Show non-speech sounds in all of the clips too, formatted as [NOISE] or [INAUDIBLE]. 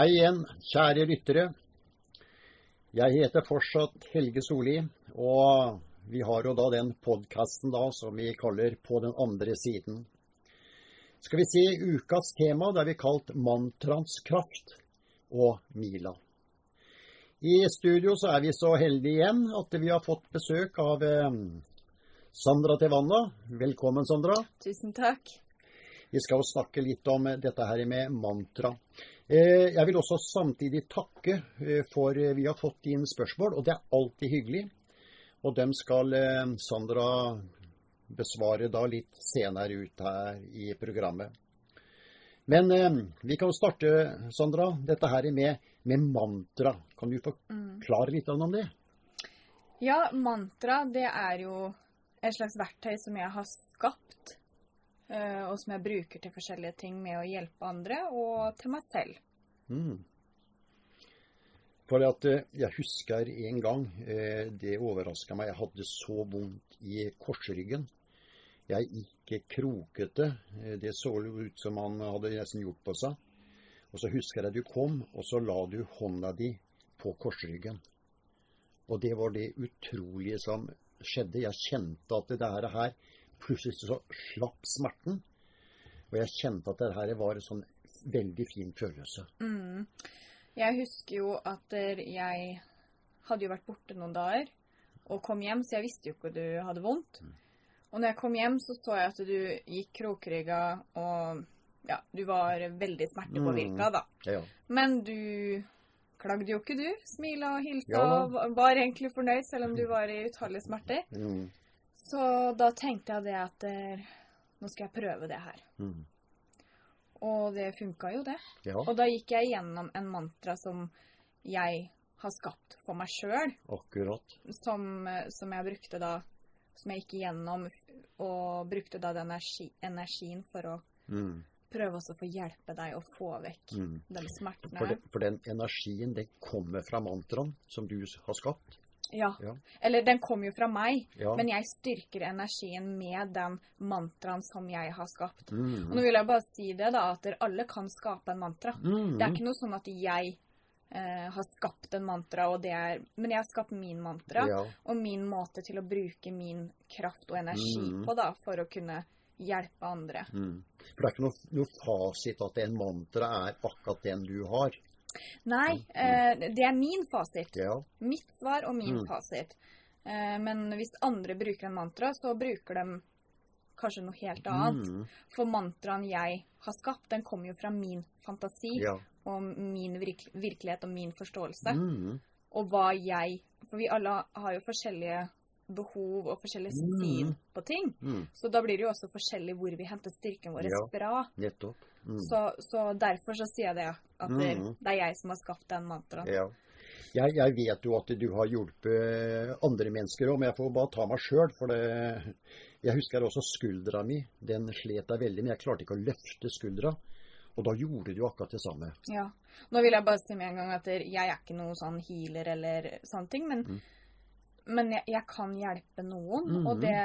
Hei igjen, kjære lyttere. Jeg heter fortsatt Helge Solli, og vi har jo da den podkasten da som vi kaller På den andre siden. Skal vi se ukas tema, det har vi kalt Mantraens kraft og Mila. I studio så er vi så heldige igjen at vi har fått besøk av eh, Sandra Tevanna. Velkommen, Sandra. Tusen takk. Vi skal jo snakke litt om dette her med mantra. Eh, jeg vil også samtidig takke eh, for vi har fått inn spørsmål, og det er alltid hyggelig. Og dem skal Sandra besvare da litt senere ut her i programmet. Men vi kan starte, Sandra, dette her med, med mantra. Kan du forklare litt om det? Ja, mantra det er jo et slags verktøy som jeg har skapt, og som jeg bruker til forskjellige ting med å hjelpe andre og til meg selv. Mm. For at jeg husker en gang, det overraska meg, jeg hadde så vondt i korsryggen. Jeg gikk krokete. Det så ut som han hadde nesten gjort på seg. Og så husker jeg du kom, og så la du hånda di på korsryggen. Og det var det utrolige som skjedde. Jeg kjente at det her Plutselig så slapp smerten. Og jeg kjente at det her var en sånn veldig fin følelse. Mm. Jeg husker jo at jeg hadde jo vært borte noen dager og kom hjem, så jeg visste jo ikke at du hadde vondt. Mm. Og når jeg kom hjem, så så jeg at du gikk krokrygga, og ja, du var veldig smertepåvirka, da. Ja. Men du klagde jo ikke, du. Smila og hilsa Ja og var egentlig fornøyd, selv om du var i utallige smerter. Mm. Så da tenkte jeg det at eh, nå skal jeg prøve det her. Mm. Og det funka jo, det. Ja, Og da gikk jeg gjennom en mantra som jeg har skapt for meg sjøl, akkurat. som, eh, som jeg brukte da Som jeg gikk igjennom og brukte da den energi, energien for å Mm. prøve også å få hjelpe deg å få vekk Mm. de smertene. For, det, for den energien, den kommer fra mantraen som du har skapt. Ja. Ja. Eller den kom jo fra meg, Ja. men jeg styrker energien med den mantraen som jeg har skapt. Mm. Og nå vil jeg bare si det, da, at alle kan skape en mantra. Mm. Det er ikke noe sånn at jeg eh, har skapt en mantra, og det er Men jeg har skapt min mantra, Ja. og min måte til å bruke min kraft og energi Mm. på, da, for å kunne hjelpe andre. Mm. For det er ikke noe, noe fasit at en mantra er akkurat den du har. Nei, eh, det er min fasit. Ja. Mitt svar og min Mm. fasit. Eh, men hvis andre bruker en mantra, så bruker de kanskje noe helt annet. Mm. For mantraen jeg har skapt, den kommer jo fra min fantasi Ja. og min virk virkelighet og min forståelse. Mm. Og hva jeg For vi alle har jo forskjellige behov og forskjellig Mm. syn på ting. Mm. Så da blir det jo også forskjellig hvor vi henter styrken vår Ja. fra. Nettopp. Mm. Så, så derfor så sier jeg det at det, Mm. det er jeg som har skapt den mantraen. Ja. Jeg, jeg vet jo at du har hjulpet andre mennesker òg, men jeg får bare ta meg sjøl. For det Jeg husker også skuldra mi. Den slet jeg veldig, men jeg klarte ikke å løfte skuldra. Og da gjorde du akkurat det samme. Ja. Nå vil jeg bare si med en gang at jeg er ikke noen sånn healer eller sånne ting, men, Mm. Men jeg, jeg kan hjelpe noen, mm. og, det,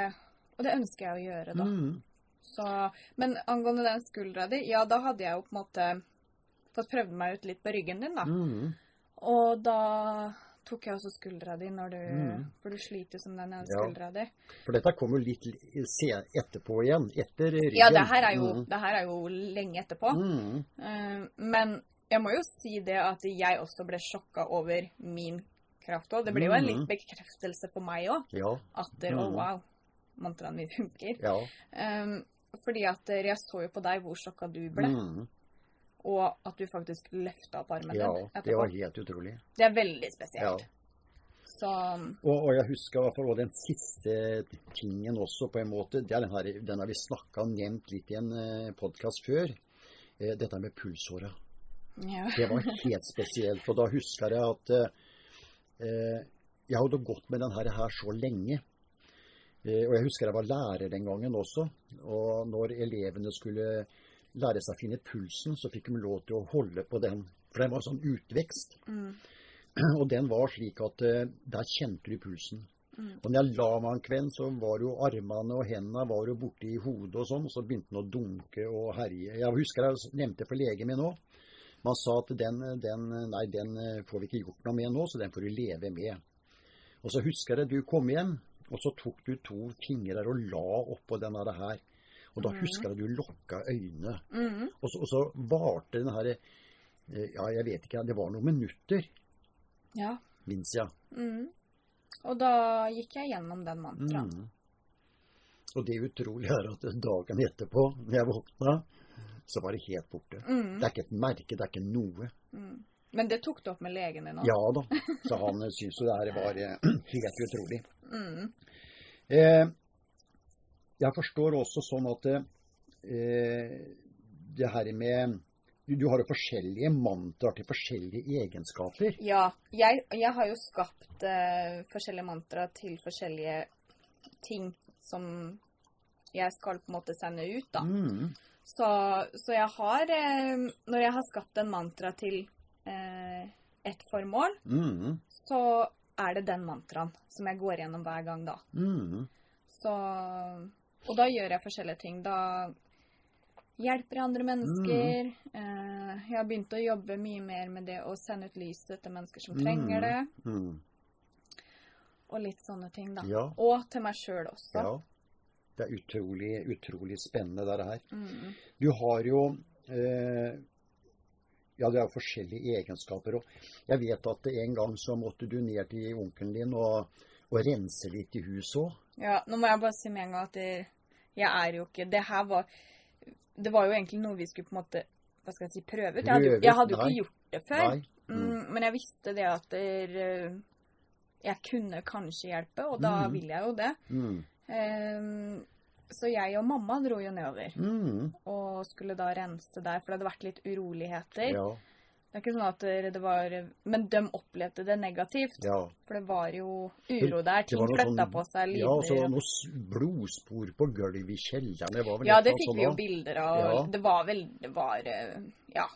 og det ønsker jeg å gjøre, da. Mm. Så, men angående den skuldra di, ja, da hadde jeg jo på en måte fått prøvd meg ut litt på ryggen din, da. Mm. Og da tok jeg også skuldra di når du mm. For du sliter som den ene Ja. skuldra di. For dette kom jo litt etterpå igjen. Etter ryggen. Ja, det her er jo, Mm. det her er jo lenge etterpå. Mm. Uh, men jeg må jo si det at jeg også ble sjokka over min kraft òg. Det ble jo en litt bekreftelse for meg òg. Ja. At det, å, Mhm. wow, mantraen min funker. Ja. Um, fordi at eh, jeg så jo på deg hvor sjokka du ble, Mm. og at du faktisk løfta opp armen ja. din Det var helt utrolig. Det er veldig Ja. spesielt. Så Og, og jeg husker i hvert fall den siste tingen også, på en måte. Det den, her, den har vi snakka nevnt litt i en eh, podkast før. Eh, dette med pulsåra. ja. Det var helt spesielt. For da husker jeg at jeg hadde gått med denne her, så lenge. Eh, og jeg husker jeg var lærer den gangen også. Og når elevene skulle lære seg å finne pulsen, så fikk de lov til å holde på den. For den var sånn utvekst. Mm. Og den var slik at eh, der kjente du pulsen. Mm. Og når jeg la meg en kveld, så var jo armene og hendene var jo borti hodet og sånn, så begynte den å dunke og herje. Jeg husker jeg nevnte for legen min òg. Man sa at den, den, nei, den får vi ikke gjort noe med nå, så den får du leve med. Og så husker jeg du kom hjem, og så tok du to fingre og la oppå denne her. Og da husker jeg du lukka øynene. Mm. Og så, og så varte den her eh, Ja, jeg vet ikke, det var noen minutter, Ja. minnes jeg. Mm. Og da gikk jeg gjennom den mantraen. Mm. Og det utrolige er at dagen etterpå, når jeg våkna, så var det helt borte. Mm. Det er ikke et merke, det er ikke noe. Mm. Men det tok du opp med legen din òg? Ja da. [LAUGHS] Så han syntes det her var eh, [CLEARS THROAT] helt utrolig. Mm. Eh, jeg forstår også sånn at eh, det her med du, du har jo forskjellige mantraer til forskjellige egenskaper. Ja. Jeg, jeg har jo skapt eh, forskjellige mantra til forskjellige ting som jeg skal på en måte sende ut, da. Mm. Så, så jeg har eh, Når jeg har skapt en mantra til eh, et formål, Mm. så er det den mantraen som jeg går gjennom hver gang da. Mm. Så Og da gjør jeg forskjellige ting. Da hjelper jeg andre mennesker. Eh, jeg har begynt å jobbe mye mer med det å sende ut lyset til mennesker som trenger det. Mm. Og litt sånne ting, da. Ja. Og til meg sjøl også. Ja. Det er utrolig, utrolig spennende, dette her. Mm. Du har jo eh, Ja, det er forskjellige egenskaper. Og jeg vet at en gang så måtte du ned til onkelen din og, og rense litt i huset òg. Ja, nå må jeg bare si med en gang at jeg er jo ikke Det her var Det var jo egentlig noe vi skulle på en måte Hva skal jeg si prøve ut. Jeg hadde, jeg hadde jo ikke gjort det før. Mm, men jeg visste det at der, eh, jeg kunne kanskje hjelpe, og da Mm. vil jeg jo det. Mm. Ehm, så jeg og mamma dro jo nedover Mm. og skulle da rense der, for det hadde vært litt uroligheter. Ja. Det er ikke sånn at det det var Men de opplevde det negativt. ja. For det var jo uro der. Ting flytta sånn- på seg. Ja, og så var noe noen blodspor på gulvet i kjelleren. Det Ja, det fikk sånn, vi jo bilder av. Ja. Det var vel Det var eh, Ja.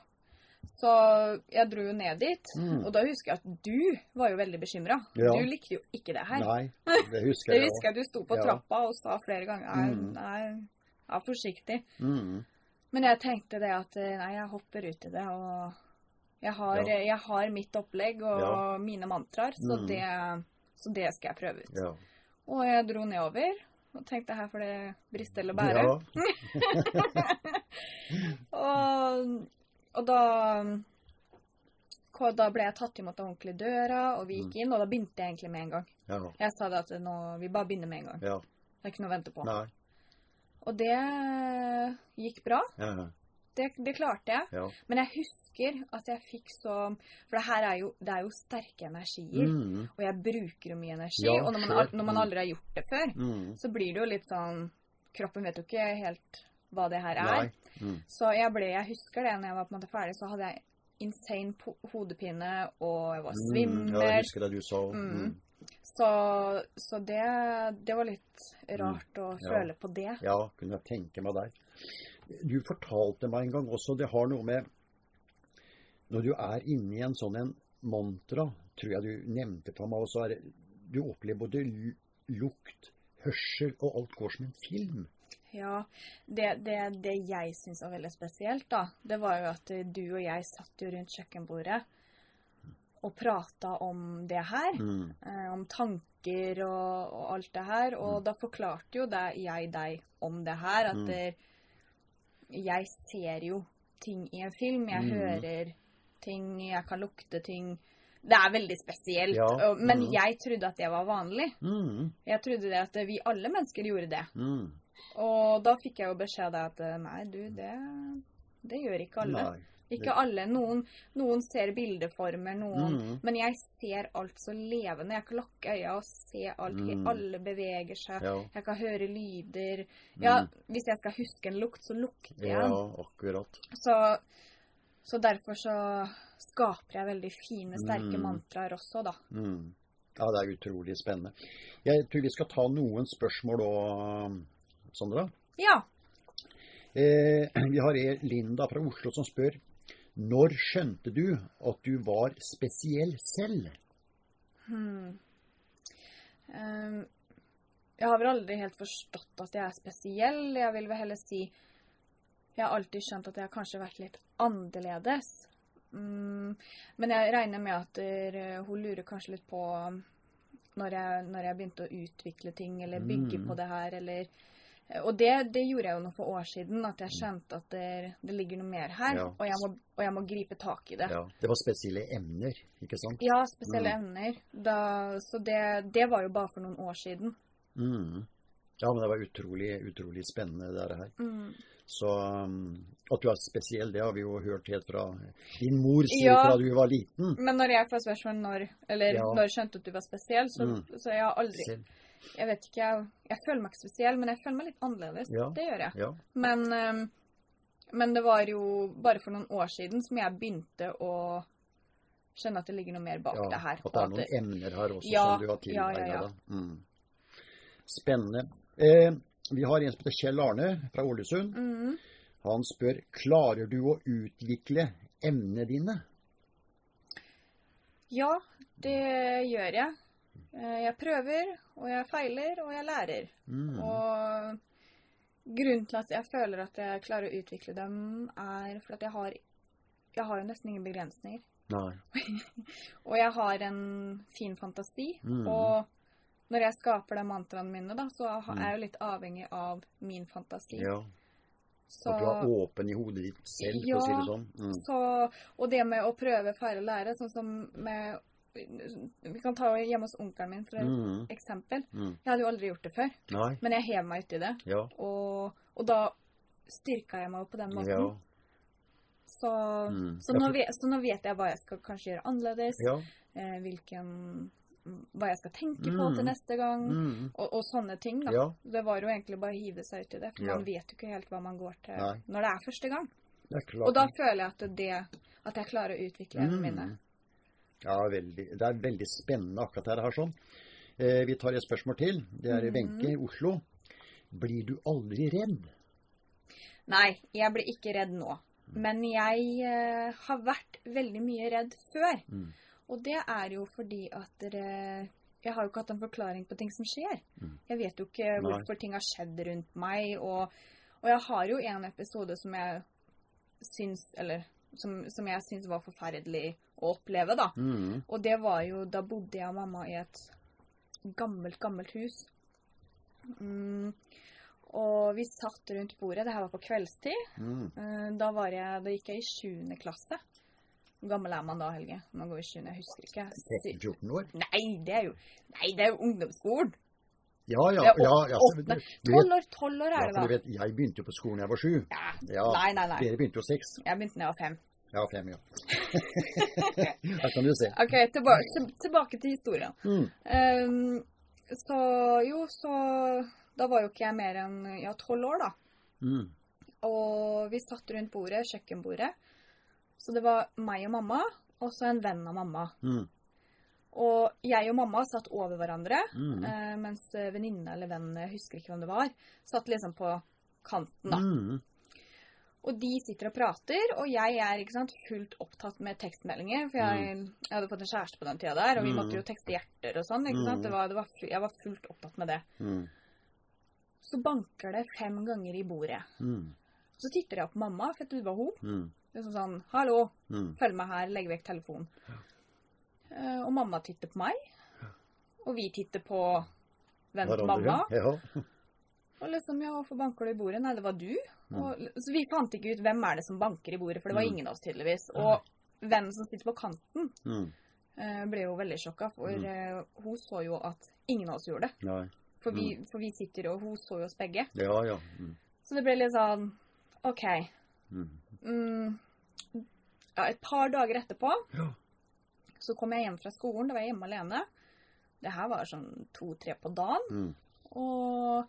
Så jeg dro jo ned dit, Mm. og da husker jeg at du var jo veldig bekymra. Ja. Du likte jo ikke det her. Nei, [LAUGHS] det husker Det jeg husker jeg du sto på Ja. trappa og sa flere ganger Mm. nei, vær forsiktig. Mm. Men jeg tenkte det at eh, nei, jeg hopper ut i det, og jeg har, Ja. jeg har mitt opplegg og mine mantraer, så, Mm. det, så det skal jeg prøve ut. Ja. Og jeg dro nedover og tenkte her får det briste eller bære. Ja. [LAUGHS] [LAUGHS] Og, og da da ble jeg tatt imot av ordentlige døra, og vi gikk inn, og da begynte jeg egentlig med en gang. Ja. Jeg sa det at nå, vi bare begynner med en gang. ja. Det er ikke noe å vente på. Nei. Og det gikk bra. Ja. Det, det klarte jeg. Ja. Men jeg husker at jeg fikk så For det her er jo, det er jo sterke energier. Mm. Og jeg bruker jo mye energi. Ja, og når man, når man Mm. aldri har gjort det før, Mm. så blir det jo litt sånn Kroppen vet jo ikke helt hva det her er. Mm. Så jeg ble, jeg husker det, når jeg var på en måte ferdig, så hadde jeg insane hodepine, og jeg var Mm. Ja, jeg husker det du sa. Mm. Mm. Så, så det, det var litt rart å Ja. føle på det. Ja, kunne jeg tenke meg der. Du fortalte meg en gang også, det har noe med Når du er inne i en sånn en mantra, tror jeg du nevnte for meg, også, er Du opplever både lukt, hørsel og alt går som en film. Ja, det, det, det jeg syns var veldig spesielt, da, det var jo at du og jeg satt jo rundt kjøkkenbordet og prata om det her. Mm. Eh, om tanker og, og alt det her. Og da forklarte jo det, jeg deg om det her, at Mm. der, jeg ser jo ting i en film. Jeg Mm. hører ting, jeg kan lukte ting. Det er veldig spesielt. Ja, Men mm. jeg trodde at det var vanlig. Mm. Jeg trodde det at vi alle mennesker gjorde det. Mm. Og da fikk jeg jo beskjed av deg at eh, nei, du, det, det gjør ikke alle. Nei. Ikke alle. Noen, noen ser bildeformer, noen Mm. Men jeg ser alt så levende. Jeg kan lukke øya og se alt. Mm. Alle beveger seg. Ja. Jeg kan høre lyder. Ja, Mm. hvis jeg skal huske en lukt, så lukter jeg ja, akkurat. Så, så derfor så skaper jeg veldig fine, sterke Mm. mantraer også, da. Mm. Ja, det er utrolig spennende. Jeg tror vi skal ta noen spørsmål òg, Sandra. Ja. Eh, vi har Linda fra Oslo som spør når skjønte du at du var spesiell selv? Hmm. Um, jeg har vel aldri helt forstått at jeg er spesiell. Jeg vil vel heller si Jeg har alltid skjønt at jeg har kanskje vært litt annerledes. Mm, men jeg regner med at der, hun lurer kanskje litt på når jeg, når jeg begynte å utvikle ting eller bygge Mm. på det her, eller Og det, det gjorde jeg jo noen for år siden, at jeg skjønte at det, det ligger noe mer her, Ja. og, jeg må, og jeg må gripe tak i det. Ja. Det var spesielle emner, ikke sant? Ja, spesielle Mm. emner. Da, så det, det var jo bare for noen år siden. Mm. Ja, men det var utrolig, utrolig spennende, det her. Mm. Så um, at du er spesiell, det har vi jo hørt helt fra din mor siden Ja. fra du var liten. Men når jeg får spørsmål når, eller Ja. når skjønte at du var spesiell, så, Mm. så jeg har aldri. Jeg vet ikke, jeg, jeg føler meg ikke spesiell, men jeg føler meg litt annerledes. Ja. Det gjør jeg. Men, ehm, men det var jo bare for noen år siden som jeg begynte å skjønne at det ligger noe mer bak det her. At det er noen emner her også som du har ja, ja, ja. Mm. Spennende. Eh, vi har en som heter Kjell Arne fra Ålesund. Mm, Han spør klarer du å utvikle emnene dine. ja, det gjør jeg. Eh, Jeg prøver, og jeg feiler, og jeg lærer. Mm. Og grunnen til at jeg føler at jeg klarer å utvikle dem, er for at jeg har jeg har jo nesten ingen begrensninger. Nei. [LAUGHS] Og jeg har en fin fantasi. Mm. Og når jeg skaper de mantraene mine, da, så Mm. er jeg jo litt avhengig av min fantasi. Ja. Så, At du er åpen i hodet ditt selv, for å si det sånn. Mm. så, og det med å prøve, feile, lære, sånn som med Vi kan ta hjemme hos onkelen min, for Mm. eksempel. Mm. Jeg hadde jo aldri gjort det før, Nei. men jeg hev meg uti det. Ja. Og, og da styrka jeg meg jo på den måten. Ja. Så, Mm. så, nå så nå vet jeg hva jeg skal kanskje gjøre annerledes. ja. Eh, hvilken Hva jeg skal tenke på Mm. til neste gang. Mm. Og, og sånne ting, da. Ja. Det var jo egentlig bare å hive seg ut i det. For Ja. man vet jo ikke helt hva man går til Nei. når det er første gang. Det er. Og da føler jeg at det At jeg klarer å utvikle evnene Mm. mine. Ja, veldig. Det er veldig spennende akkurat det her. sånn. Eh, vi tar et spørsmål til. Det er Mhm. Wenche i Oslo. Blir du aldri redd? Nei, jeg blir ikke redd nå. Men jeg eh, har vært veldig mye redd før. Mm. Og det er jo fordi at dere Jeg har jo ikke hatt en forklaring på ting som skjer. Mm. Jeg vet jo ikke Nei. hvorfor ting har skjedd rundt meg. Og, og jeg har jo en episode som jeg syns Eller som, som jeg syns var forferdelig å oppleve, da. Mm. Og det var jo Da bodde jeg og mamma i et gammelt, gammelt hus. Mm, og vi satt rundt bordet. Det her var på kveldstid. Mm. Eh, Da, var jeg, da gikk jeg i sjuende klasse. Hvor gammel er man da, Helge? Nå går vi ikke, Jeg husker ikke. 13-14 år? Nei, det er jo Nei, det er jo ungdomsskolen. Ja, ja. Ja, ja, Tolv år, tolv år er det da. vet, jeg begynte jo på skolen da jeg var sju. Ja. Ja, Nei, nei, nei. Dere begynte jo seks. Jeg begynte da jeg var fem. Ja, fem, ja. [LAUGHS] Der kan du se. OK, tilbake, til, tilbake til historien. Mm. Um, så jo, så Da var jo ikke jeg mer enn ja, tolv år, da. Mm. Og vi satt rundt bordet, kjøkkenbordet. Så det var meg og mamma, og så en venn av mamma. Mm. Og jeg og mamma satt over hverandre, Mm. eh, mens venninne eller venn, jeg husker ikke hvem det var, satt liksom på kanten, da. Mm. Og de sitter og prater, og jeg er ikke sant, fullt opptatt med tekstmeldinger. For jeg, jeg hadde fått en kjæreste på den tida der, og vi Mm. måtte jo tekste hjerter og sånn. ikke sant? Mm. Det var, det var, jeg var fullt opptatt med det. Mm. Så banker det fem ganger i bordet. Mm. Så titter jeg på mamma, for det var hun. Mm. Liksom sånn 'Hallo, Mm. følg meg her, legg vekk telefonen'. Eh, og mamma titter på meg. Og vi titter på hvem til Hverandre, mamma. Ja. [LAUGHS] Og liksom 'Ja, hvorfor banker du i bordet?' Nei, det var du. Mm. Og, så vi fant ikke ut hvem er det som banker i bordet, for det var Mm. ingen av oss tydeligvis. Og vennen som sitter på kanten, Mm. uh, ble jo veldig sjokka, for Mm. eh, hun så jo at ingen av oss gjorde det. Nei. For vi, for vi sitter og hun så jo oss begge. Ja, ja. Mm. Så det ble litt sånn OK. Mm. Mm, ja, et par dager etterpå Ja. så kom jeg hjem fra skolen. Da var jeg hjemme alene. Det her var sånn to-tre på dagen. Mm. Og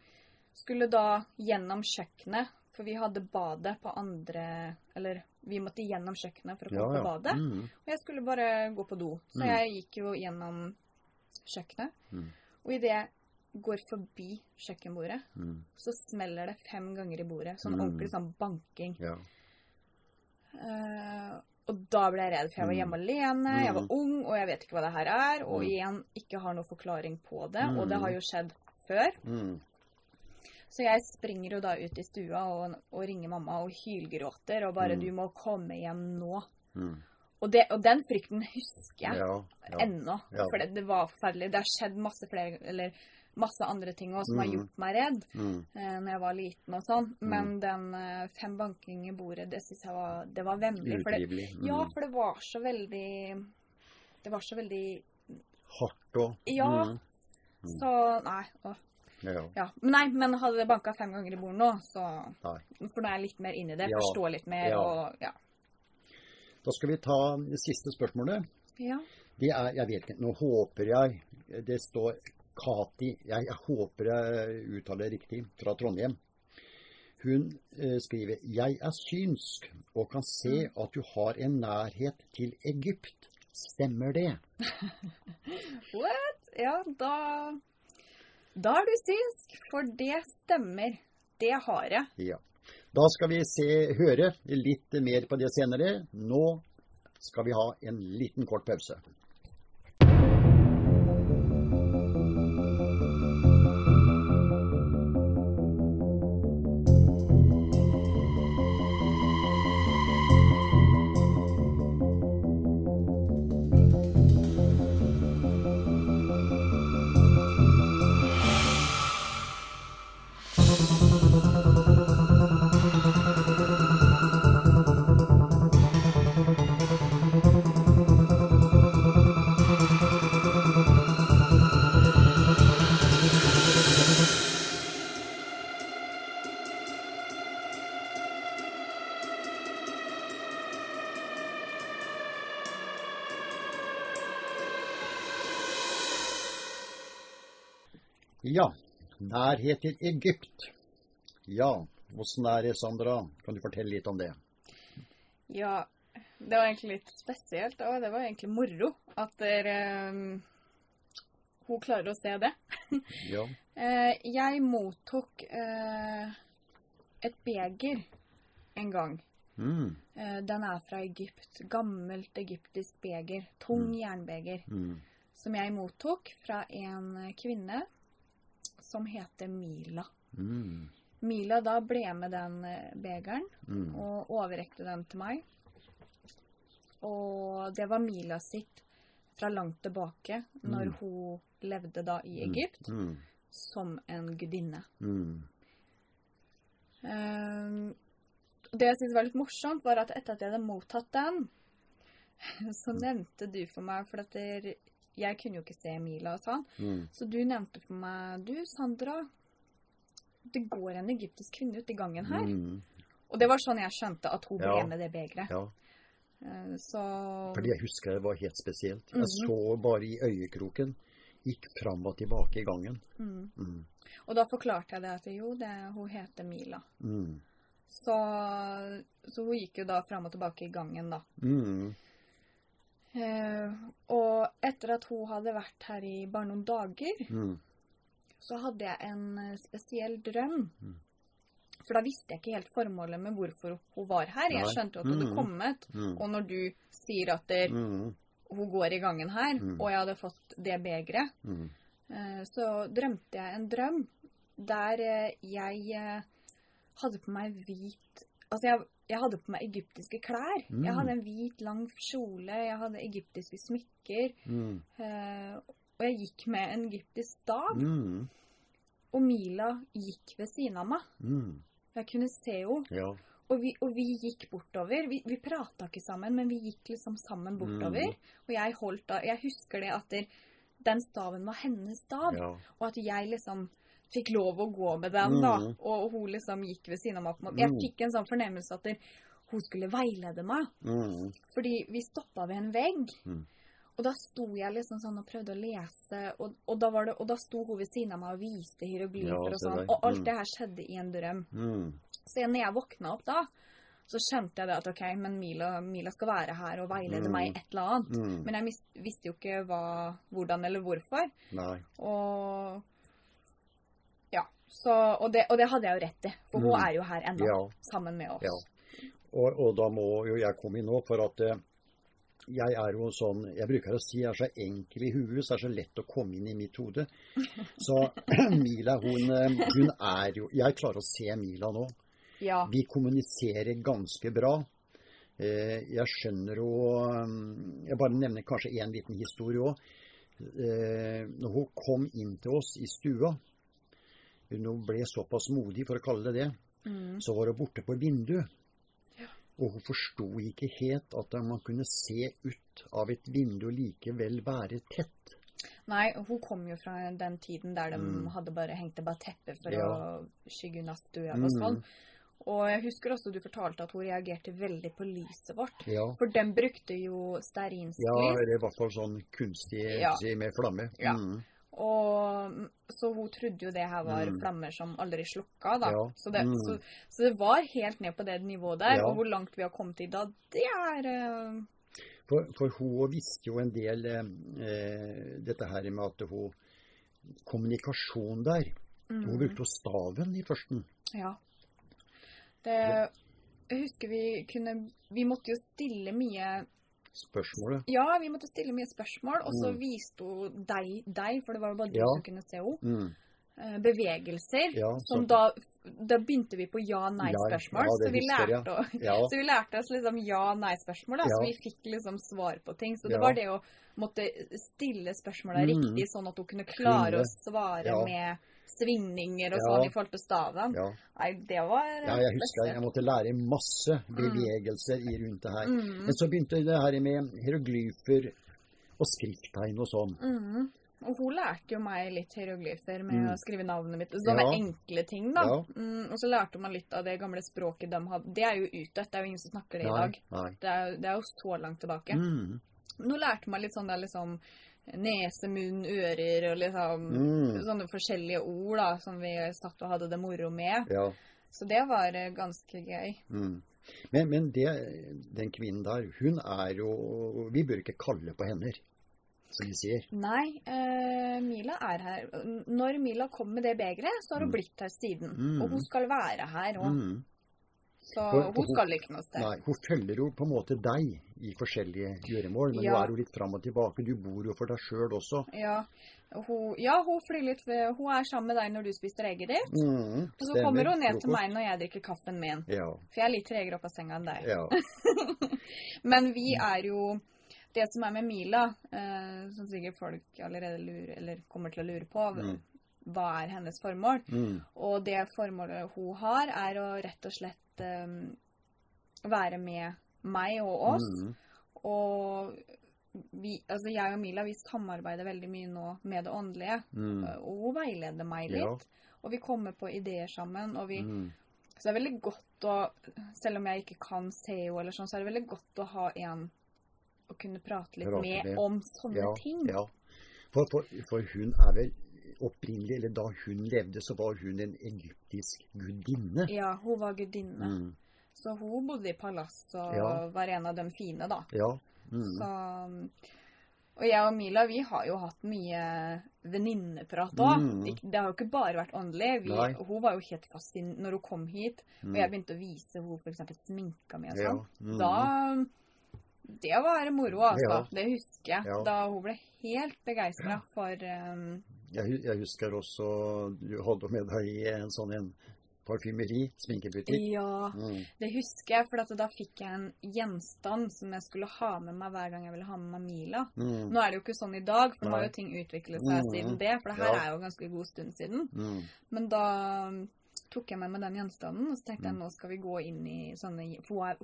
skulle da gjennom kjøkkenet, for vi hadde badet på andre Eller vi måtte gjennom kjøkkenet for å Ja, komme ja. på badet. Mm. Og jeg skulle bare gå på do. Så Mm. jeg gikk jo gjennom kjøkkenet. Mm. Og idet jeg går forbi kjøkkenbordet, Mm. så smeller det fem ganger i bordet. Sånn Mm. ordentlig sånn banking. Ja. Eh, og da ble jeg redd, for jeg var Mm. hjemme alene, jeg var Mm. ung, og jeg vet ikke hva det her er. Og Mm. igjen ikke har noen forklaring på det, og det har jo skjedd før. Mm. Så jeg springer jo da ut i stua og, og ringer mamma og hylgråter og bare. 'Du må komme hjem nå'. Mm. Og, det, og den frykten husker jeg Ja, ja. ennå. Ja. For det, det var forferdelig. Det har skjedd masse flere Eller masse andre ting også som har Mhm. gjort meg redd Mm. eh, når jeg var liten og sånn. Men den eh, fem banking i bordet, det syns jeg var Det var vemmelig. For det. Mm. ja, for det var så veldig Det var så veldig Hardt òg. Ja. Mm. Så Nei. Å. Ja. ja. Men Nei, men hadde det banka fem ganger i bordet nå, så Nei. For nå er jeg litt mer inne i det. Ja. Forstår litt mer Ja. og Ja. Da skal vi ta det siste spørsmålet. ja. Det er Jeg vet ikke. Nå håper jeg Det står Kati Jeg, jeg håper jeg uttaler det riktig. Fra Trondheim. Hun eh, skriver Jeg er synsk og kan se at du har en nærhet til Egypt. Stemmer det? [LAUGHS] What? Ja, da Da er du synsk, for det stemmer. Det har jeg. Ja. Da skal vi se, høre litt mer på det senere. Nå skal vi ha en liten kort pause. Nærhet til Egypt. Ja, åssen er det, Sandra? Kan du fortelle litt om det? Ja, det var egentlig litt spesielt, og det var egentlig moro at der, um, Hun klarer å se det. [LAUGHS] Ja. Eh, jeg mottok uh, et beger en gang. Mm, Eh, den er fra Egypt. Gammelt egyptisk beger. Tung jernbeger. mm, Som jeg mottok fra en kvinne som heter Mila. mm, Mila da ble med den eh, begeren mm. og overrekte den til meg. Og det var Mila sitt fra langt tilbake, når Mm. hun levde da i Egypt, Mm, som en gudinne. mm, Ehm, det jeg syntes var litt morsomt, var at etter at jeg hadde mottatt den, [LAUGHS] så nevnte du for meg For at jeg kunne jo ikke se Mila og sånn. mm. Så du nevnte for meg Du, Sandra, det går en egyptisk kvinne ut i gangen her. Mm, Og det var sånn jeg skjønte at hun ble Ja. med det begeret. ja, Eh, Så fordi jeg husker det var helt spesielt. Jeg Mhm. så bare i øyekroken. Gikk fram og tilbake i gangen. mm. Mm, Og da forklarte jeg det at jo, det, hun heter Mila. mm, Så, så hun gikk jo da fram og tilbake i gangen, da. mm, og etter at hun hadde vært her i bare noen dager, mm, så hadde jeg en eh, spesiell drøm. Mm. For da visste jeg ikke helt formålet med hvorfor hun var her. Jeg skjønte jo at hun hadde Mhm. kommet. mm, Og når du sier at der, mm, hun går i gangen her, Mm. og jeg hadde fått det begeret, mm, eh, så drømte jeg en drøm der eh, jeg eh, hadde på meg hvit Altså, jeg, jeg hadde på meg egyptiske klær. Mm. Jeg hadde en hvit, lang kjole, jeg hadde egyptiske smykker. mm, Uh, og jeg gikk med en egyptisk stav. mm, Og Mila gikk ved siden av meg. mm. Jeg kunne se henne. Ja. Og vi, og vi gikk bortover. Vi, vi prata ikke sammen, men vi gikk liksom sammen bortover. Mm. Og jeg holdt da Jeg husker det at der, den staven var hennes stav. ja. Og at jeg liksom fikk lov å gå med den, da. Mm. Og hun liksom gikk ved siden av meg. Jeg Mm. fikk en sånn fornemmelse at hun skulle veilede meg. Mm, Fordi vi stoppa ved en vegg. Og da sto jeg liksom sånn og prøvde å lese, og, og, da, var det, og da sto hun ved siden av meg og viste hieroglyfer Ja, og sånn. Og alt det her skjedde i en drøm. mm, Så når jeg våkna opp da, så skjønte jeg det at OK, men Mila, Mila skal være her og veilede Mm. meg i et eller annet. mm. Men jeg visste jo ikke hva, hvordan eller hvorfor. Nei. Og så, og, det, og det hadde jeg jo rett i, for hun Mm. er jo her ennå, Ja. sammen med oss. Ja. Og, og da må jo jeg komme inn nå, for at eh, jeg er jo sånn Jeg bruker å si jeg er så enkel i huet, så er det så lett å komme inn i mitt hode. [LAUGHS] Så [CLEARS THROAT] Mila, hun, eh, hun er jo Jeg klarer å se Mila nå. Ja. Vi kommuniserer ganske bra. Eh, jeg skjønner jo Jeg bare nevner kanskje én liten historie òg. Når hun kom inn til oss i stua, hun ble såpass modig, for å kalle det det, Mm. så var hun borte på vinduet. Og hun forsto ikke helt at man kunne se ut av et vindu og likevel være tett. Nei, hun kom jo fra den tiden der de Mm. hadde bare hengt bare teppe for Ja. å skygge unna stua og Mm. sånn. Og jeg husker også du fortalte at hun reagerte veldig på lyset vårt. Ja. For den brukte jo ja, stearinsklis. eller i hvert fall sånn kunstig Ja. med flamme. Ja. Og, så hun trodde jo det her var Mm. flammer som aldri slukka, da. Ja. Så, det, Mm. så, så det var helt ned på det nivået der. Ja. Og hvor langt vi har kommet i dag, det er uh... For, for hun visste jo en del eh, dette her med at hun Kommunikasjon der. Hun mm, brukte jo staven i førsten. Ja. Det Jeg husker vi kunne Vi måtte jo stille mye Spørsmålet. Ja, vi måtte stille mye spørsmål, og så Mm. viste hun deg, deg, for det var jo bare du Ja. som kunne se henne, Mm. Eh, bevegelser. Ja, som da Da begynte vi på ja-nei-spørsmål. Ja, det så, vi [LAUGHS] Ja. så vi lærte oss liksom ja-nei-spørsmål, så vi fikk liksom svar på ting. Så det Ja. var det å måtte stille spørsmåla Mm. riktig, sånn at hun kunne klare Kline. å svare Ja. med svingninger og Ja. sånn i forhold til staven. ja. Nei, det var eh, Ja, jeg husker jeg jeg måtte lære masse bevegelser mm. rundt det her. Mm. Men så begynte det her med hieroglyfer og skrifttegn og sånn. Mm. Og hun lærte jo meg litt hieroglyfer med Mm. å skrive navnet mitt. Sånne Ja. enkle ting, da. Ja. Mm, og så lærte man litt av det gamle språket de hadde. Det er jo utdødt, det er jo ingen som snakker det i dag. nei. Det er, det er jo så langt tilbake. Mm. Nå lærte man litt sånn der liksom nese, munn, ører og liksom Mm. sånne forskjellige ord da, som vi satt og hadde det moro med. Ja. Så det var eh, ganske gøy. Mm. Men, men det, den kvinnen der, hun er jo Vi bør ikke kalle på henne, som de sier. Nei, uh, Mila er her. Når Mila kom med det begeret, så har hun Mm. blitt her siden. Mm. Og hun skal være her òg. Mm. Så For- hun hun- skal ikke noe sted. Nei, hun følger jo på en måte deg i forskjellige gjøremål, men Ja. nå er hun litt fram og tilbake. Du bor jo for deg sjøl også. Ja, hun, ja, hun flyr litt ved, Hun er sammen med deg når du spiser egget ditt. Mm, Og så kommer hun ned til meg når jeg drikker kaffen min. Ja. For jeg er litt tregere opp av senga enn deg. ja. [LAUGHS] Men vi er jo Det som er med Mila, eh, som sikkert folk allerede lurer, eller kommer til å lure på, Mm. hva er hennes formål? Mm. Og det formålet hun har, er å rett og slett eh, være med meg og oss. Mm. Og vi, altså jeg og Mila vi samarbeider veldig mye nå med det åndelige. Mm. Og hun veileder meg litt. Ja. Og vi kommer på ideer sammen. Og vi, Mm. Så det er veldig godt å Selv om jeg ikke kan se henne, eller sånn, så er det veldig godt å ha en å kunne prate litt Prate med med. om sånne ja, ting. Ja. For, for, for hun er vel opprinnelig, eller da hun levde, så var hun en egyptisk gudinne. Ja, hun var gudinne. Mm. Så hun bodde i palass og Ja. var en av de fine, da. Ja. Mm. Så Og jeg og Mila, vi har jo hatt mye venninneprat òg. Mm. Det har jo ikke bare vært åndelig. Vi, hun var jo helt fascinert Når hun kom hit, Mm. og jeg begynte å vise henne f.eks. sminka mi og Ja. sånn, Mm. da Det var moro, altså. Ja. Det husker jeg. Ja. Da hun ble helt begeistra for um, Jeg, jeg husker også du hadde med deg en sånn en parfymeri, sminkebutikk. Ja, Mm. det husker jeg, for at da fikk jeg en gjenstand som jeg skulle ha med meg hver gang jeg ville ha med meg Mila. Mm. Nå er det jo ikke sånn i dag, for nå har jo ting utviklet seg Mm. siden det. For det her er jo ganske god stund siden. Mm. Men da um, tok jeg meg med den gjenstanden, og så tenkte jeg Mm. nå skal vi gå inn i sånne For hun er,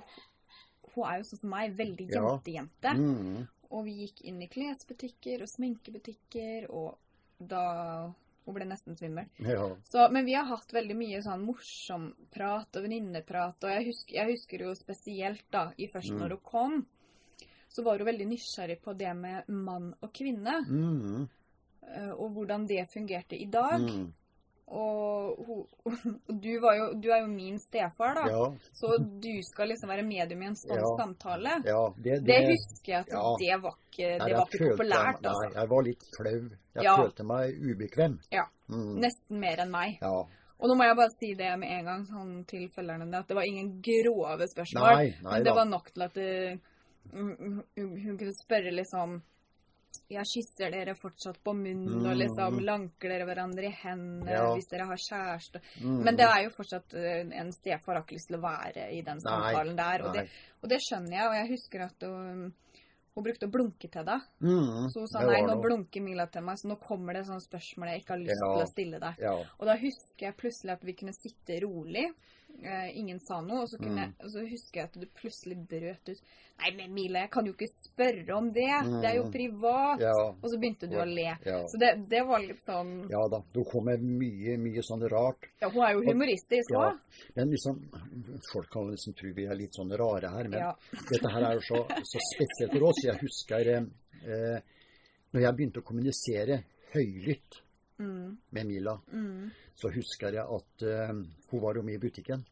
hun er jo sånn som meg, veldig Ja. jentejente. Mm. Og vi gikk inn i klesbutikker og sminkebutikker, og da Hun ble nesten svimmel. Ja. Så, men vi har hatt veldig mye sånn morsom prat og venninneprat. Og jeg husker, jeg husker jo spesielt da, i først Mm. når hun kom, så var hun veldig nysgjerrig på det med mann og kvinne. Mm. eh, Og hvordan det fungerte i dag. Mm. Og [LAUGHS] og du, var jo, du er jo min stefar, da. Ja. Så du skal liksom være medium i en sånn Ja. samtale. ja. Det, Det husker jeg at det var ikke, det nei, var ikke populært, Nei, altså. jeg var litt flau. Jeg følte meg ubekvem. Ja. Mm. Nesten mer enn meg. Ja. Og nå må jeg bare si det med en gang sånn til følgerne at det var ingen grove spørsmål. Nei, nei men det da. var nok til at det, hun, hun, hun kunne spørre liksom ja, kysser dere fortsatt på munnen Mm. og liksom lanker dere hverandre i hendene Ja. hvis dere har kjæreste. Mm. Men det er jo fortsatt eh, en stefar har ikke lyst til å være i den Nei, samtalen der. Og det, og det skjønner jeg, og jeg husker at hun, hun brukte å blunke til deg. Mm, Så hun sa nei, nå blunker Mila til meg, så nå kommer det sånne spørsmål jeg ikke har lyst Ja. til å stille deg. Ja. Og da husker jeg plutselig at vi kunne sitte rolig. Eh, ingen sa noe. Og så, kunne Mm. og så husker jeg at du plutselig brøt ut. Nei, men Mila, jeg kan jo ikke spørre om det. Det er jo Mm. privat. Ja. Og så begynte du å le. Ja. Så det, det var litt sånn ja da. Du kom med mye, mye sånn rart. Ja, hun er jo humoristisk Ja. Men liksom, folk kan liksom tro vi er litt sånn rare her. Men Ja. dette her er jo så, så spesielt for oss. Jeg husker eh, eh, når jeg begynte å kommunisere høylytt Mm, med Mila, mm, så husker jeg at uh, hun var jo med i butikken.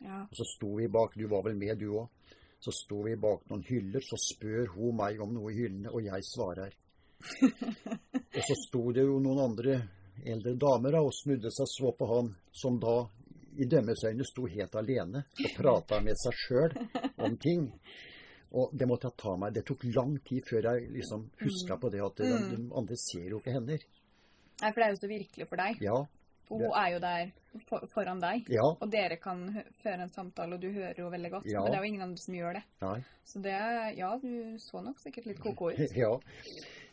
ja. Og så sto vi bak, du var vel med du òg. Så sto vi bak noen hyller, så spør hun meg om noe i hyllene, og jeg svarer. [LAUGHS] og så sto det jo noen andre eldre damer da, og snudde seg så på han, som da i deres øyne sto helt alene og prata med seg sjøl om ting. Og det måtte jeg ta meg. Det tok lang tid før jeg liksom huska på det at de, Mm. de andre ser jo ikke hender. Nei, for det er jo så virkelig for deg. Ja, For hun er jo der for, foran deg. ja, Og dere kan føre en samtale, og du hører jo veldig godt. Ja. Men det er jo ingen andre som gjør det. nei. Så det Ja, du så nok sikkert litt koko ut. [LAUGHS] Ja.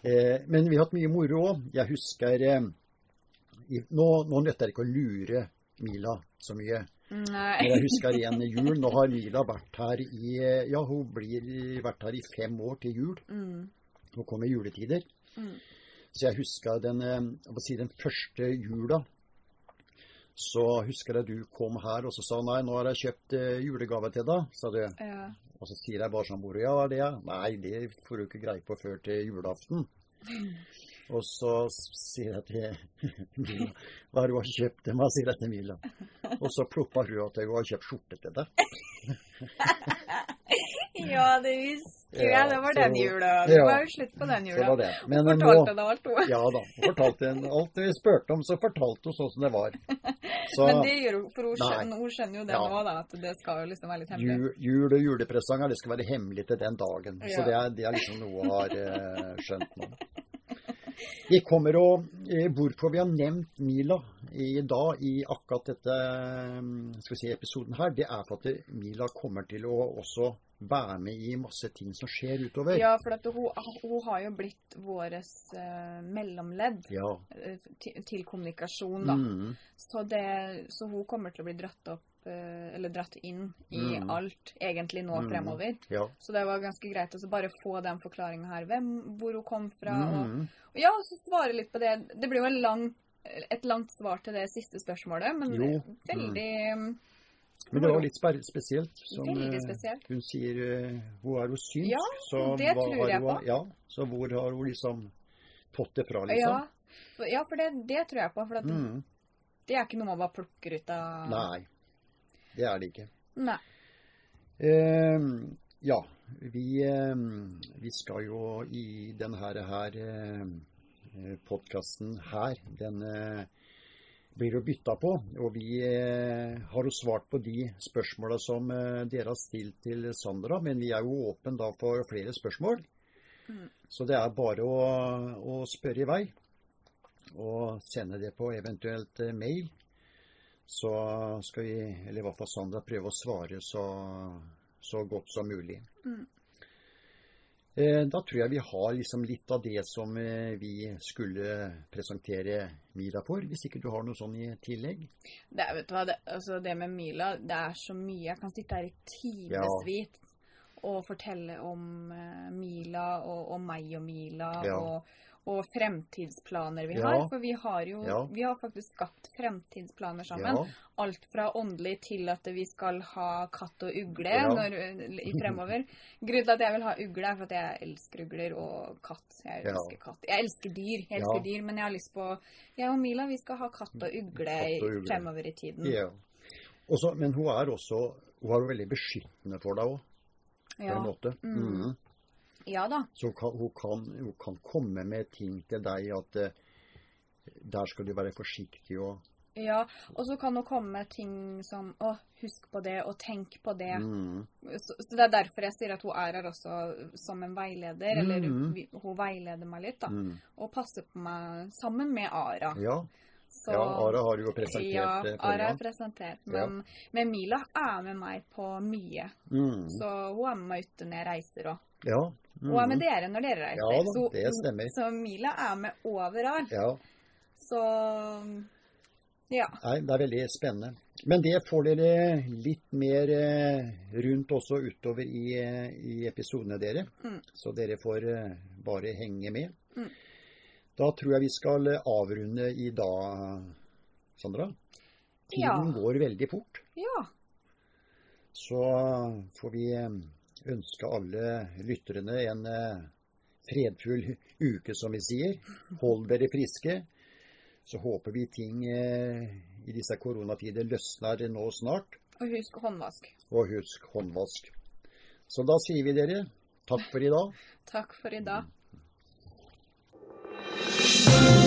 Eh, men vi har hatt mye moro òg. Jeg husker eh, i, nå, nå nytter det ikke å lure Mila så mye. Men jeg husker [LAUGHS] igjen jul. Nå har Mila vært her i Ja, hun blir vært her i fem år til jul. Mm, Hun kommer juletider. mm, Så jeg husker den, eh, si den første jula. Så husker jeg du kom her og så sa nei, nå har jeg kjøpt eh, julegave til deg, sa du. ja. Og så sier jeg bare sånn bordet, ja, hva er det? Nei, det får du ikke greie på før til julaften. [LAUGHS] Og så sier jeg til Mila, hva har du kjøpt til meg, sier jeg til Mila. Og så ploppa hun at jeg har kjøpt skjorte til deg. [LAUGHS] ja, det husker jeg. Det var den jula. Det ja. var jo slutt på den jula. var det. Men hun Fortalte deg alt, hun. ja da, fortalte henne alt vi spurte om, så fortalte hun sånn som det var. Så Men det gjør hun, for hun skjønner, hun skjønner jo det Ja. nå, da, at det skal jo liksom være litt hemmelig. jul, jul og julepresanger, det skal være hemmelig til den dagen. Så det er, det er liksom noe hun har eh, skjønt nå. Vi kommer og, eh, Hvorfor vi har nevnt Mila i dag i akkurat dette mm, skal vi si, episoden her, det er for at Mila kommer til å også være med i masse ting som skjer utover. Ja, for hun, hun har jo blitt våres eh, mellomledd Ja. eh, til, til kommunikasjon, da. Mm, Så, det, så hun kommer til å bli dratt opp, eh, eller dratt inn i Mm. alt, egentlig nå Mm. fremover. ja. Så det var ganske greit å så bare få den forklaringa her, hvem, hvor hun kom fra. Og, Mm, og ja, så svare litt på det. Det blir jo en lang, et langt svar til det siste spørsmålet, men Jo. veldig Men det var litt spesielt. Som, eh, spesielt. Hun sier eh, hun er jo synsk. Ja, så det hva tror har jeg på. Ja, så hvor har hun liksom fått det fra, liksom? Ja, ja, for det, det tror jeg på. For at Mm. det er ikke noe man bare plukker ut av Nei, det er det ikke. Nei. Ehm, ja, vi, ehm, vi skal jo i denne her, her eh, podkasten her, denne eh, blir jo bytta på. Og vi eh, har jo svart på de spørsmåla som eh, dere har stilt til Sandra, men vi er jo åpne da for flere spørsmål. Mm. Så det er bare å, å spørre i vei. Og sende det på eventuelt eh, mail. Så skal vi, eller i hvert fall Sandra, prøve å svare så, så godt som mulig. Mm. Eh, Da tror jeg vi har liksom litt av det som eh, vi skulle presentere Mila for, hvis ikke du har noe sånn i tillegg. Det, vet du hva, det, altså det med Mila, det er så mye. Jeg kan sitte her i timevis og fortelle om eh, Mila og, og meg og Mila Ja. og, og fremtidsplaner vi Ja. har. For vi har jo Ja. vi har faktisk skapt fremtidsplaner sammen. Ja, Alt fra åndelig til at vi skal ha katt og ugle når, i fremover. Grunnen til at jeg vil ha ugle, er for at jeg elsker ugler og katt. Jeg elsker katt. Jeg elsker dyr, jeg elsker dyr, men jeg har lyst på Jeg og Mila vi skal ha katt og ugle, Katt og ugle. fremover i tiden. ja. Også, men hun er også hun er jo veldig beskyttende for deg òg, på en måte. Mm. Mhm. Ja da. Så kan, hun, kan, hun kan komme med ting til deg at eh, der skal du være forsiktig og Ja, og så kan hun komme med ting som å, husk på det, og tenk på det. Mm. Så, så det er derfor jeg sier at hun er her også som en veileder, eller Mhm. hun veileder meg litt, da. Mm. Og passer på meg sammen med Ara. Ja. Så, ja, Ara har jo presentert Ja, det. Ara har presentert. presentert. Ja. Men, men Mila er med meg på mye. Mm. Så hun er med meg ute når jeg reiser òg. Ja. Hun er med Mm. dere når dere reiser. Ja da, det stemmer. Så Mila er med overalt. ja. Så ja. Nei, det er veldig spennende. Men det får dere litt mer eh, rundt også utover i, eh, i episodene dere. Mm. Så dere får eh, bare henge med. Mm. Da tror jeg vi skal eh, avrunde i dag, Sandra. Tiden Ja. går veldig fort. Ja. Så får vi eh, ønske alle lytterne en eh, fredfull uke, som vi sier. Hold dere friske. Så håper vi ting eh, i disse koronatider løsner nå snart. Og husk håndvask. Og husk håndvask. Så da sier vi dere takk for i dag. Takk for i dag. Thank you.